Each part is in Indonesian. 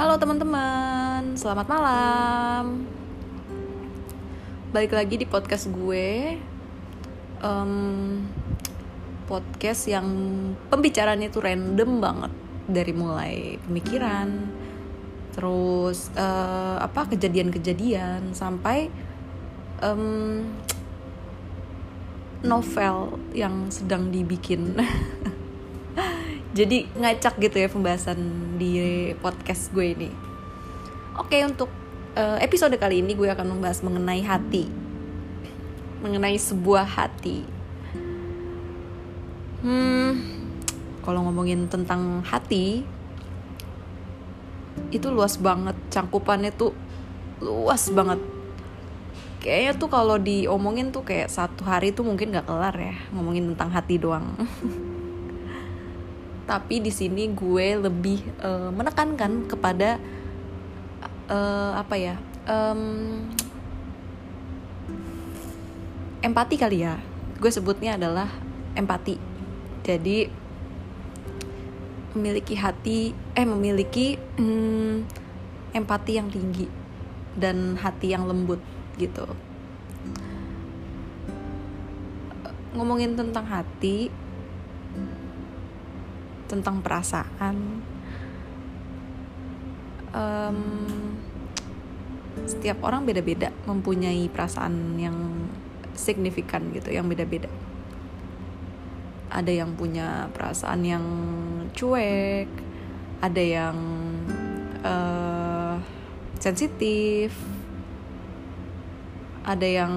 Halo teman-teman, selamat malam. Balik lagi di podcast gue. Em, podcast yang pembicaranya tuh random banget dari mulai pemikiran, terus eh, apa kejadian-kejadian sampai em, novel yang sedang dibikin. Jadi ngacak gitu ya pembahasan di podcast gue ini. Oke, untuk eh, episode kali ini gue akan membahas mengenai hati. Mengenai sebuah hati. Hmm, kalau ngomongin tentang hati itu luas banget, cangkupannya tuh luas banget. Kayaknya tuh kalau diomongin tuh kayak satu hari tuh mungkin gak kelar ya ngomongin tentang hati doang. tapi di sini gue lebih eh, menekankan kepada eh, apa ya em, empati kali ya. Gue sebutnya adalah empati. Jadi memiliki hati eh memiliki hmm, empati yang tinggi dan hati yang lembut gitu. Ngomongin tentang hati tentang perasaan. Em, setiap orang beda-beda mempunyai perasaan yang signifikan gitu yang beda-beda. Ada yang punya perasaan yang cuek ada yang eh, sensitif ada yang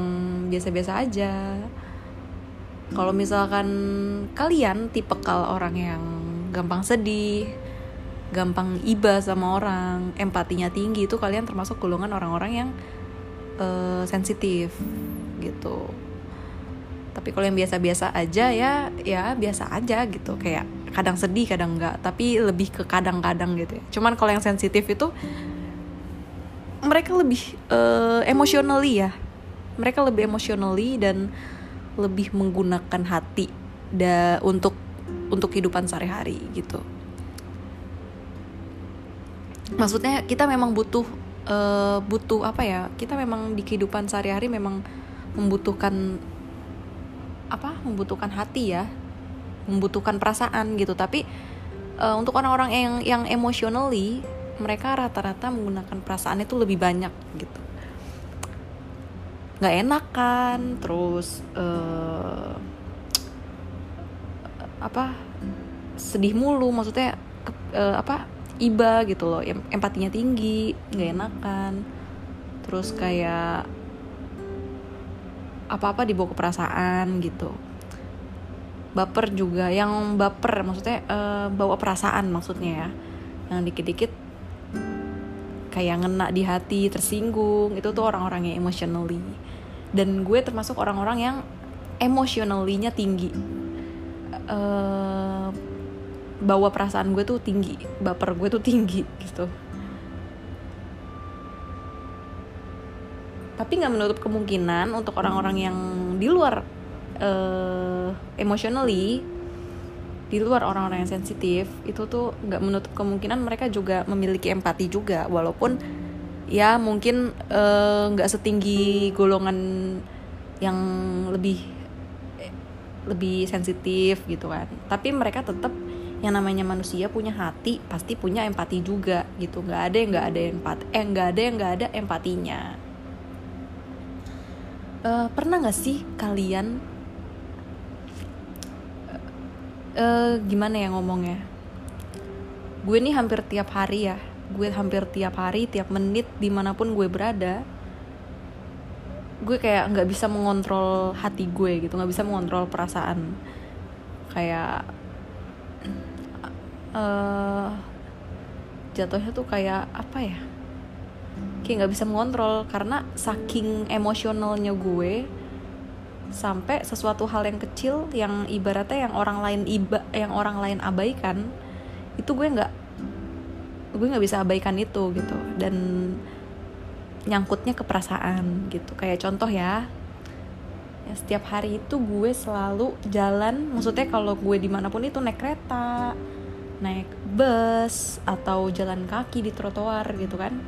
biasa-biasa aja. Kalau misalkan kalian tipe kal orang yang gampang sedih, gampang iba sama orang, empatinya tinggi itu kalian termasuk golongan orang-orang yang eh, sensitif gitu. Tapi kalau yang biasa-biasa aja ya ya biasa aja gitu kayak kadang sedih kadang enggak tapi lebih ke kadang-kadang gitu ya. Cuman kalau yang sensitif itu mereka lebih eh, emotionally ya. Mereka lebih emotionally dan lebih menggunakan hati da untuk untuk kehidupan sehari-hari gitu. Maksudnya kita memang butuh eh, butuh apa ya? Kita memang di kehidupan sehari-hari memang membutuhkan apa? Membutuhkan hati ya, membutuhkan perasaan gitu. Tapi eh, untuk orang-orang yang yang emotionally mereka rata-rata menggunakan perasaan itu lebih banyak gitu nggak enak kan terus eh, apa sedih mulu maksudnya ke- eh, apa iba gitu loh. Em- empatinya tinggi nggak enakan. Terus kayak apa-apa dibawa ke perasaan gitu. Baper juga yang baper maksudnya eh, bawa perasaan maksudnya ya. Yang dikit-dikit kayak ngena di hati tersinggung itu tuh orang-orang yang emotionally. Dan gue termasuk orang-orang yang emotionally-nya tinggi eh bawa perasaan gue tuh tinggi baper gue tuh tinggi gitu. Tapi nggak menutup kemungkinan untuk orang-orang yang di luar eh emotionally di luar orang-orang yang sensitif itu tuh nggak menutup kemungkinan mereka juga memiliki empati juga. Walaupun ya mungkin eh, nggak setinggi golongan yang lebih lebih sensitif gitu kan. Tapi mereka tetap yang namanya manusia punya hati pasti punya empati juga gitu. Nggak ada yang nggak ada empati eh nggak ada yang nggak ada empatinya. Eh, pernah nggak sih kalian eh gimana ya ngomongnya? Gue nih hampir tiap hari ya gue hampir tiap hari tiap menit di mana pun gue berada gue kayak nggak bisa mengontrol hati gue gitu nggak bisa mengontrol perasaan. Kayak eh jatuhnya tuh kayak apa ya? Kayak nggak bisa mengontrol karena saking emosionalnya gue sampai sesuatu hal yang kecil yang ibaratnya yang orang lain iba yang orang lain abaikan itu gue nggak gue nggak bisa abaikan itu gitu. Dan nyangkutnya ke perasaan gitu. Kayak contoh ya ya setiap hari itu gue selalu jalan maksudnya kalau gue di mana pun itu naik kereta naik bus atau jalan kaki di trotoar gitu kan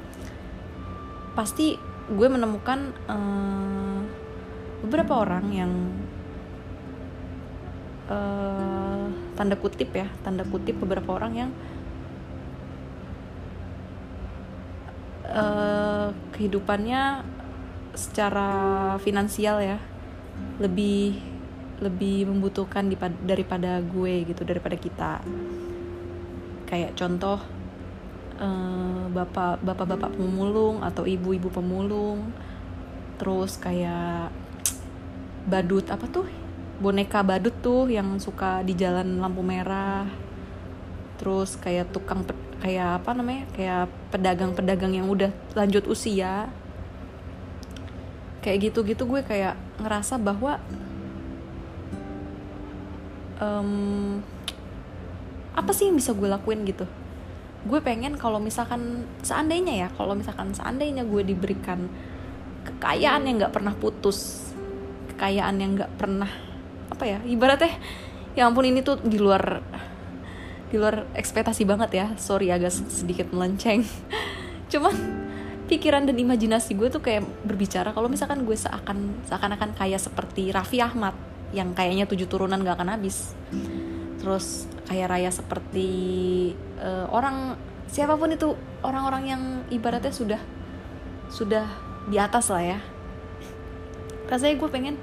pasti gue menemukan uh, beberapa orang yang uh, tanda kutip ya tanda kutip beberapa orang yang uh, kehidupannya secara finansial ya. Lebih lebih membutuhkan daripada gue gitu daripada kita. Kayak contoh bapak bapak bapak pemulung atau ibu ibu pemulung. Terus kayak badut apa tuh? Boneka badut tuh yang suka di jalan lampu merah terus kayak tukang kayak apa namanya? Kayak pedagang-pedagang yang udah lanjut usia. Kayak gitu-gitu gue kayak ngerasa bahwa um, apa sih yang bisa gue lakuin gitu? Gue pengen kalau misalkan seandainya ya kalau misalkan seandainya gue diberikan kekayaan yang nggak pernah putus kekayaan yang nggak pernah apa ya ibaratnya ya ampun ini tuh di luar di luar ekspektasi banget ya. Sorry agak sedikit melenceng. Cuman pikiran dan imajinasi gue tuh kayak berbicara kalau misalkan gue seakan seakan-akan kayak seperti Raffi Ahmad yang kayaknya tujuh turunan gak akan habis. Terus kayak raya seperti uh, orang siapa pun itu orang-orang yang ibaratnya sudah sudah di atas lah ya. Rasanya gue pengen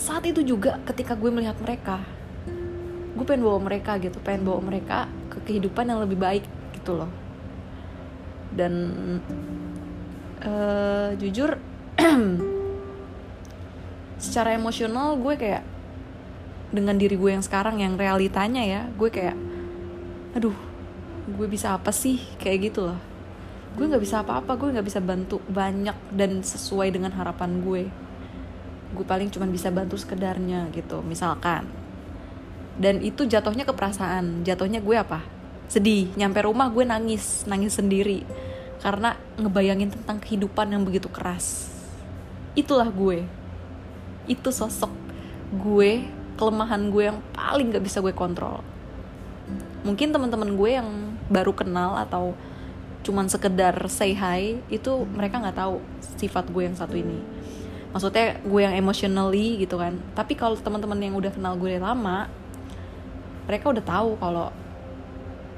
saat itu juga ketika gue melihat mereka gue pengen bawa mereka gitu pengen bawa mereka ke kehidupan yang lebih baik gitu loh. Dan uh, jujur secara emosional gue kayak dengan diri gue yang sekarang yang realitanya ya gue kayak aduh gue bisa apa sih? Kayak gitu loh. Gue nggak bisa apa-apa gue nggak bisa bantu banyak dan sesuai dengan harapan gue. Gue paling cuma bisa bantu sekedarnya gitu misalkan dan itu jatuhnya ke perasaan. Jatuhnya gue apa? Sedih. Nyampe rumah gue nangis. Nangis sendiri. Karena ngebayangin tentang kehidupan yang begitu keras. Itulah gue. Itu sosok gue kelemahan gue yang paling gak bisa gue kontrol. Mungkin teman-teman gue yang baru kenal atau cuman sekedar say hi itu mereka nggak tahu sifat gue yang satu ini. Maksudnya gue yang emotionally gitu kan. Tapi kalau teman-teman yang udah kenal gue lama mereka udah tahu kalau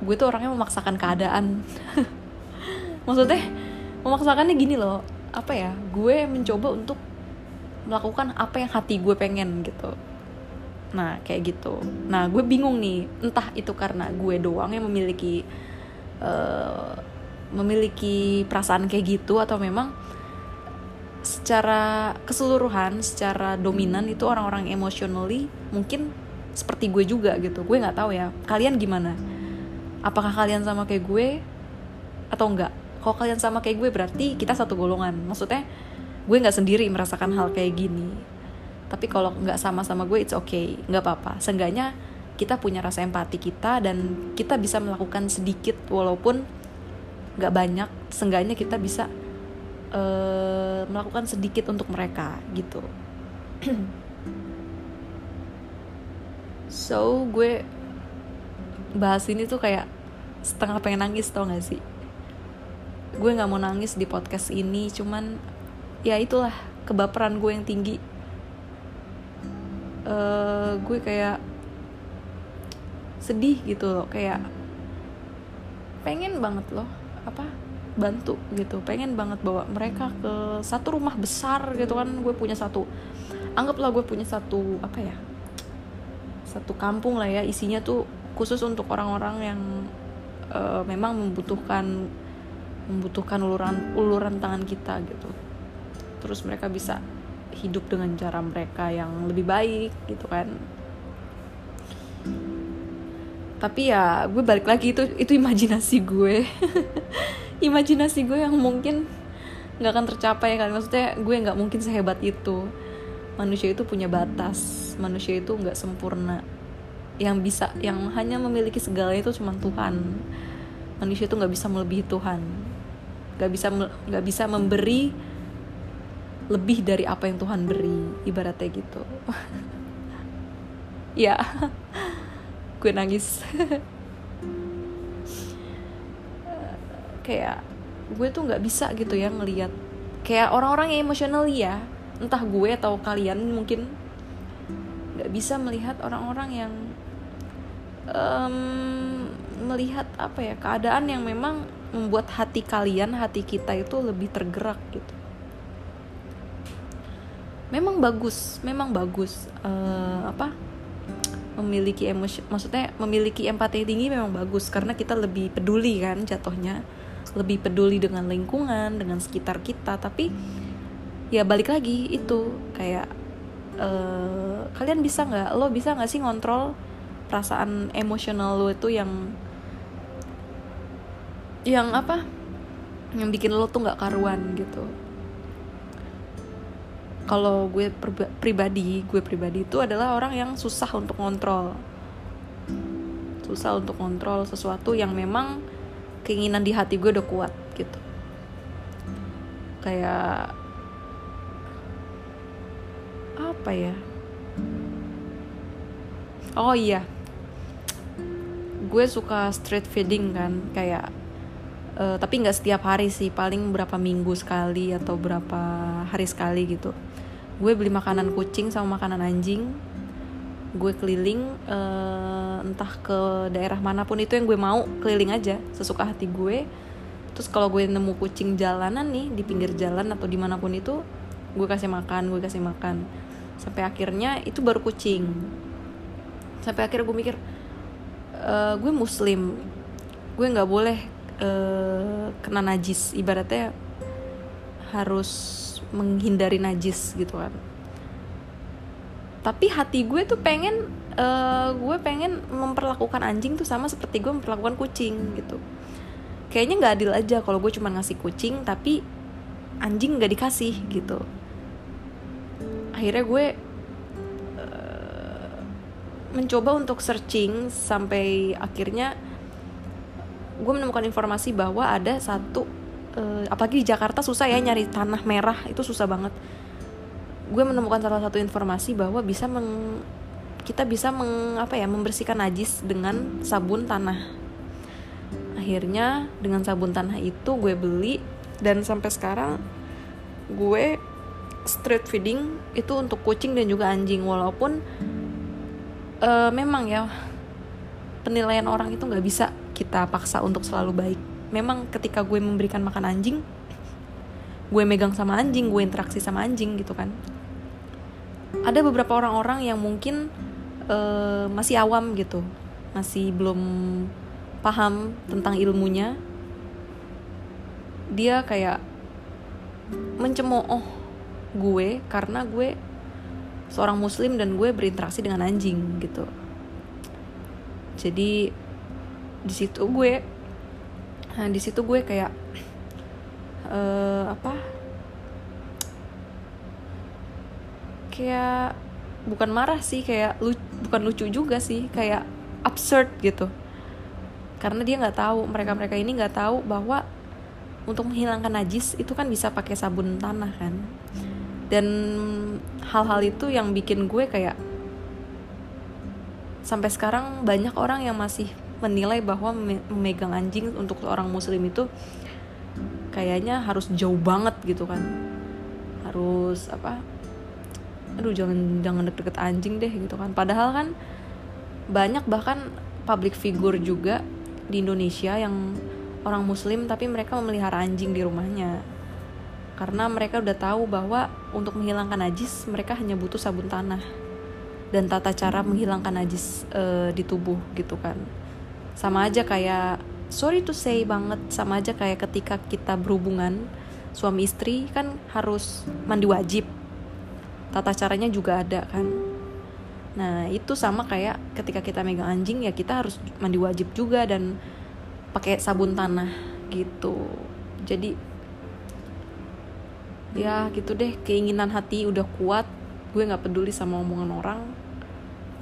gue tuh orangnya memaksakan keadaan. Maksudnya memaksakannya gini loh apa ya gue mencoba untuk melakukan apa yang hati gue pengen gitu. Nah kayak gitu. Nah gue bingung nih entah itu karena gue doang yang memiliki uh, memiliki perasaan kayak gitu atau memang secara keseluruhan secara dominan itu orang-orang emotionally mungkin seperti gue juga gitu. Gue nggak tahu ya kalian gimana? Apakah kalian sama kayak gue atau enggak kalau kalian sama kayak gue berarti kita satu golongan. Maksudnya gue nggak sendiri merasakan hal kayak gini. Tapi kalau nggak sama-sama gue it's okay. Nggak apa-apa. Seenggaknya kita punya rasa empati kita dan kita bisa melakukan sedikit walaupun nggak banyak. Seenggaknya kita bisa uh, melakukan sedikit untuk mereka gitu so gue bahas ini tuh kayak setengah pengen nangis tau gak sih? Gue nggak mau nangis di podcast ini cuman ya itulah kebaperan gue yang tinggi. Uh, gue kayak sedih gitu loh kayak pengen banget loh apa bantu gitu. Pengen banget bawa mereka ke satu rumah besar gitu kan gue punya satu. Anggaplah gue punya satu apa ya satu kampung lah ya. Isinya tuh khusus untuk orang-orang yang uh, memang membutuhkan membutuhkan uluran uluran tangan kita gitu. Terus mereka bisa hidup dengan cara mereka yang lebih baik gitu kan. Tapi ya gue balik lagi itu itu imajinasi gue. Imajinasi gue yang mungkin nggak akan tercapai kan. Maksudnya gue nggak mungkin sehebat itu manusia itu punya batas. Manusia itu nggak sempurna. Yang bisa yang hanya memiliki segalanya itu cuma Tuhan. Manusia itu nggak bisa melebihi Tuhan. Nggak bisa nggak bisa memberi lebih dari apa yang Tuhan beri. Ibaratnya gitu. Ya. Gue nangis. Kayak gue tuh nggak bisa gitu ya ngelihat. Kayak orang-orang yang emosional ya entah gue atau kalian mungkin nggak bisa melihat orang-orang yang um, melihat apa ya keadaan yang memang membuat hati kalian hati kita itu lebih tergerak gitu. Memang bagus memang bagus uh, apa memiliki emosi maksudnya memiliki empati tinggi memang bagus karena kita lebih peduli kan jatuhnya lebih peduli dengan lingkungan dengan sekitar kita. Tapi ya balik lagi itu. Kayak uh, kalian bisa nggak? Lo bisa nggak sih ngontrol perasaan emosional lo itu yang yang apa? Yang bikin lo tuh nggak karuan gitu. Kalau gue pribadi gue pribadi itu adalah orang yang susah untuk ngontrol. Susah untuk ngontrol sesuatu yang memang keinginan di hati gue udah kuat gitu. Kayak apa ya? Oh iya. Gue suka street feeding kan kayak uh, tapi nggak setiap hari sih paling berapa minggu sekali atau berapa hari sekali gitu. Gue beli makanan kucing sama makanan anjing. Gue keliling uh, entah ke daerah mana pun itu yang gue mau keliling aja sesuka hati gue. Terus kalau gue nemu kucing jalanan nih di pinggir jalan atau di mana pun itu gue kasih makan gue kasih makan sampai akhirnya itu baru kucing. Sampai akhirnya gue mikir uh, gue muslim. Gue nggak boleh uh, kena najis. Ibaratnya harus menghindari najis gitu kan. Tapi hati gue tuh pengen uh, gue pengen memperlakukan anjing tuh sama seperti gue memperlakukan kucing gitu. Kayaknya nggak adil aja kalau gue cuma ngasih kucing tapi anjing nggak dikasih gitu akhirnya gue uh, mencoba untuk searching sampai akhirnya gue menemukan informasi bahwa ada satu uh, apalagi di Jakarta susah ya nyari tanah merah itu susah banget. Gue menemukan salah satu informasi bahwa bisa meng kita bisa meng, apa ya membersihkan najis dengan sabun tanah. Akhirnya dengan sabun tanah itu gue beli dan sampai sekarang gue street feeding itu untuk kucing dan juga anjing. Walaupun uh, memang ya penilaian orang itu nggak bisa kita paksa untuk selalu baik. Memang ketika gue memberikan makan anjing gue megang sama anjing gue interaksi sama anjing gitu kan. Ada beberapa orang-orang yang mungkin uh, masih awam gitu masih belum paham tentang ilmunya. Dia kayak mencemooh gue karena gue seorang muslim dan gue berinteraksi dengan anjing gitu. Jadi di situ gue nah di situ gue kayak uh, apa? Kayak bukan marah sih kayak lu bukan lucu juga sih kayak absurd gitu. Karena dia nggak tahu mereka mereka ini nggak tahu bahwa untuk menghilangkan najis itu kan bisa pakai sabun tanah kan dan hal-hal itu yang bikin gue kayak sampai sekarang banyak orang yang masih menilai bahwa memegang anjing untuk seorang muslim itu kayaknya harus jauh banget gitu kan. Harus apa? Aduh jangan jangan deket-deket anjing deh gitu kan. Padahal kan banyak bahkan public figure juga di Indonesia yang orang muslim tapi mereka memelihara anjing di rumahnya karena mereka udah tahu bahwa untuk menghilangkan najis mereka hanya butuh sabun tanah. Dan tata cara menghilangkan najis uh, di tubuh gitu kan. Sama aja kayak sorry to say banget sama aja kayak ketika kita berhubungan suami istri kan harus mandi wajib. Tata caranya juga ada kan. Nah itu sama kayak ketika kita megang anjing ya kita harus mandi wajib juga dan pakai sabun tanah gitu. Jadi ya gitu deh. Keinginan hati udah kuat. Gue nggak peduli sama omongan orang.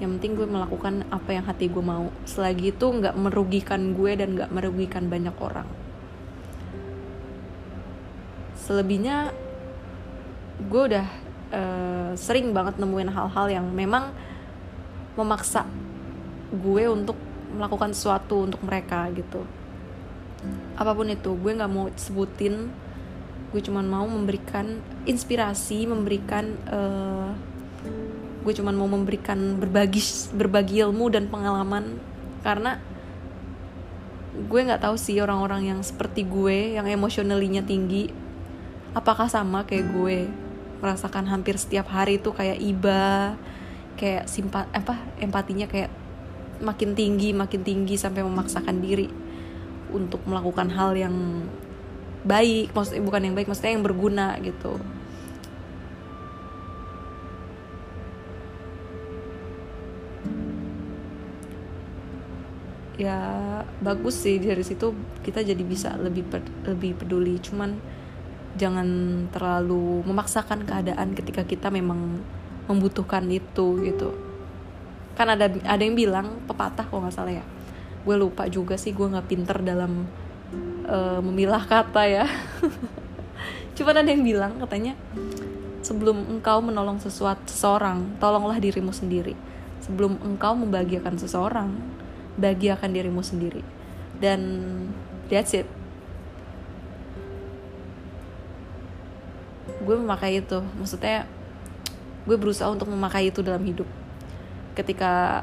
Yang penting gue melakukan apa yang hati gue mau. Selagi itu nggak merugikan gue dan nggak merugikan banyak orang. Selebihnya gue udah uh, sering banget nemuin hal-hal yang memang memaksa gue untuk melakukan sesuatu untuk mereka gitu. Apa pun itu gue nggak mau sebutin gue cuman mau memberikan inspirasi memberikan uh, gue cuman mau memberikan berbagi berbagi ilmu dan pengalaman. Karena gue nggak tahu sih orang-orang yang seperti gue yang emosionalinya tinggi apakah sama kayak gue? Merasakan hampir setiap hari itu kayak iba kayak simpat apa empatinya kayak makin tinggi makin tinggi sampai memaksakan diri untuk melakukan hal yang baik maksudnya bukan yang baik maksudnya yang berguna gitu. Ya bagus sih dari situ kita jadi bisa lebih lebih peduli. Cuman jangan terlalu memaksakan keadaan ketika kita memang membutuhkan itu gitu. Kan ada ada yang bilang pepatah kok nggak salah ya. Gue lupa juga sih gue nggak pinter dalam uh, memilah kata ya. Cuma ada yang bilang katanya sebelum engkau menolong sesuatu seseorang tolonglah dirimu sendiri. Sebelum engkau membahagiakan seseorang bahagiakan dirimu sendiri. Dan that's it. Gue memakai itu. Maksudnya gue berusaha untuk memakai itu dalam hidup. Ketika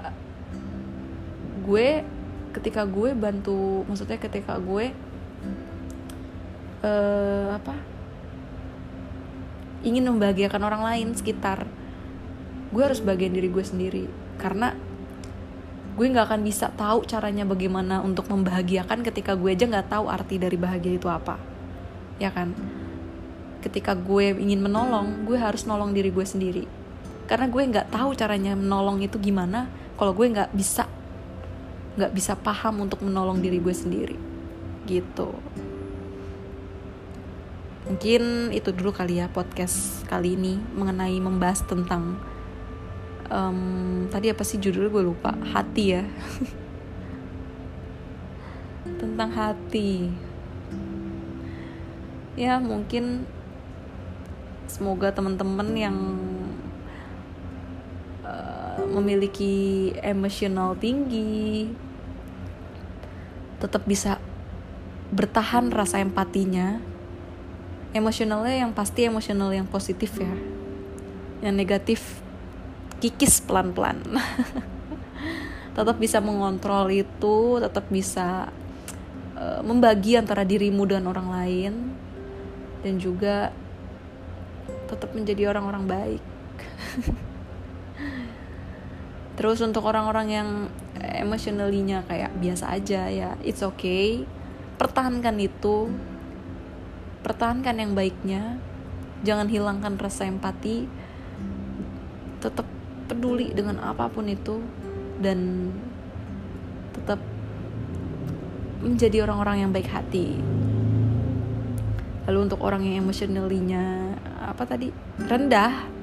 gue ketika gue bantu maksudnya ketika gue uh, apa? Ingin membahagiakan orang lain sekitar. Gue harus bagian diri gue sendiri. Karena gue nggak akan bisa tahu caranya bagaimana untuk membahagiakan ketika gue aja nggak tahu arti dari bahagia itu apa. Ya kan? Ketika gue ingin menolong gue harus nolong diri gue sendiri. Karena gue nggak tahu caranya menolong itu gimana kalau gue nggak bisa nggak bisa paham untuk menolong diri gue sendiri. Gitu mungkin itu dulu kali ya podcast kali ini mengenai membahas tentang um, tadi apa sih judulnya? Gue lupa. Hati ya. Tentang hati. Ya mungkin semoga teman-teman yang uh, memiliki emosional tinggi tetap bisa bertahan rasa empatinya emosionalnya yang pasti emosional yang positif ya. Yang negatif kikis pelan-pelan. Tetap bisa mengontrol itu tetap bisa uh, membagi antara dirimu dan orang lain dan juga tetap menjadi orang-orang baik. Terus untuk orang-orang yang emotionally-nya kayak biasa aja ya it's okay. Pertahankan itu pertahankan yang baiknya. Jangan hilangkan rasa empati. Tetap peduli dengan apa pun itu dan tetap menjadi orang-orang yang baik hati. Lalu untuk orang yang emotionally-nya apa tadi? Rendah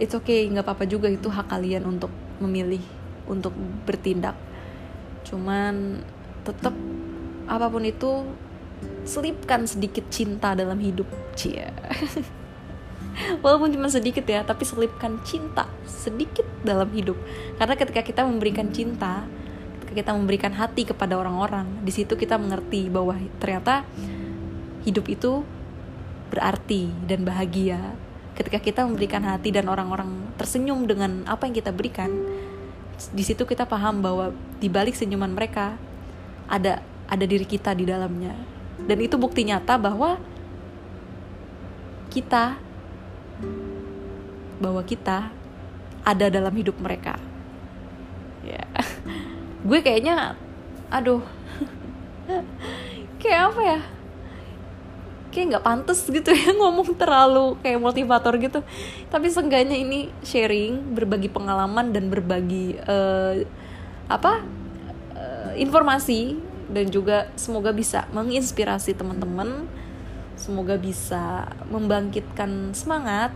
it's okay nggak apa-apa juga. Itu hak kalian untuk memilih untuk bertindak. Cuman tetap apa pun itu selipkan sedikit cinta dalam hidup. Cia walaupun cuma sedikit ya tapi selipkan cinta sedikit dalam hidup. Karena ketika kita memberikan cinta ketika kita memberikan hati kepada orang-orang di situ kita mengerti bahwa ternyata hidup itu berarti dan bahagia. Ketika kita memberikan hati dan orang-orang tersenyum dengan apa yang kita berikan di situ kita paham bahwa di balik senyuman mereka ada ada diri kita di dalamnya dan itu bukti nyata bahwa kita bahwa kita ada dalam hidup mereka. Ya. Gue kayaknya aduh. Kayak apa ya? Kayak nggak pantas gitu ya ngomong terlalu kayak motivator gitu. Tapi seenggaknya ini sharing berbagi pengalaman dan berbagi uh, apa uh, informasi dan juga semoga bisa menginspirasi teman-teman. Semoga bisa membangkitkan semangat.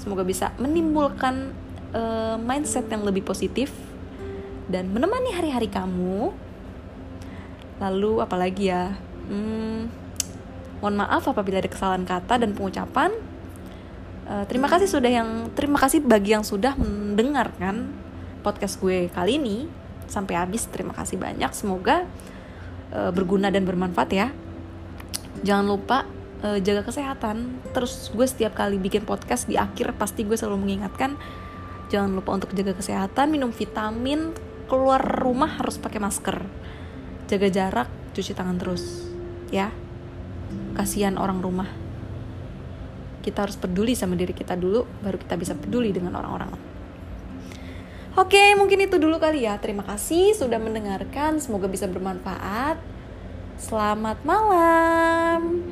Semoga bisa menimbulkan uh, mindset yang lebih positif. Dan menemani hari-hari kamu. Lalu apalagi ya? Hmm, Mohon maaf apabila ada kesalahan kata dan pengucapan. Uh, terima kasih sudah yang terima kasih bagi yang sudah mendengarkan podcast gue kali ini. sampai habis terima kasih banyak. Semoga uh, berguna dan bermanfaat ya. Jangan lupa uh, jaga kesehatan. Terus gue setiap kali bikin podcast di akhir pasti gue selalu mengingatkan jangan lupa untuk jaga kesehatan minum vitamin keluar rumah harus pakai masker. Jaga jarak cuci tangan terus ya. Kasihan orang rumah. Kita harus peduli sama diri kita dulu baru kita bisa peduli dengan orang-orang Oke, mungkin itu dulu kali ya. Terima kasih sudah mendengarkan. Semoga bisa bermanfaat. Selamat malam.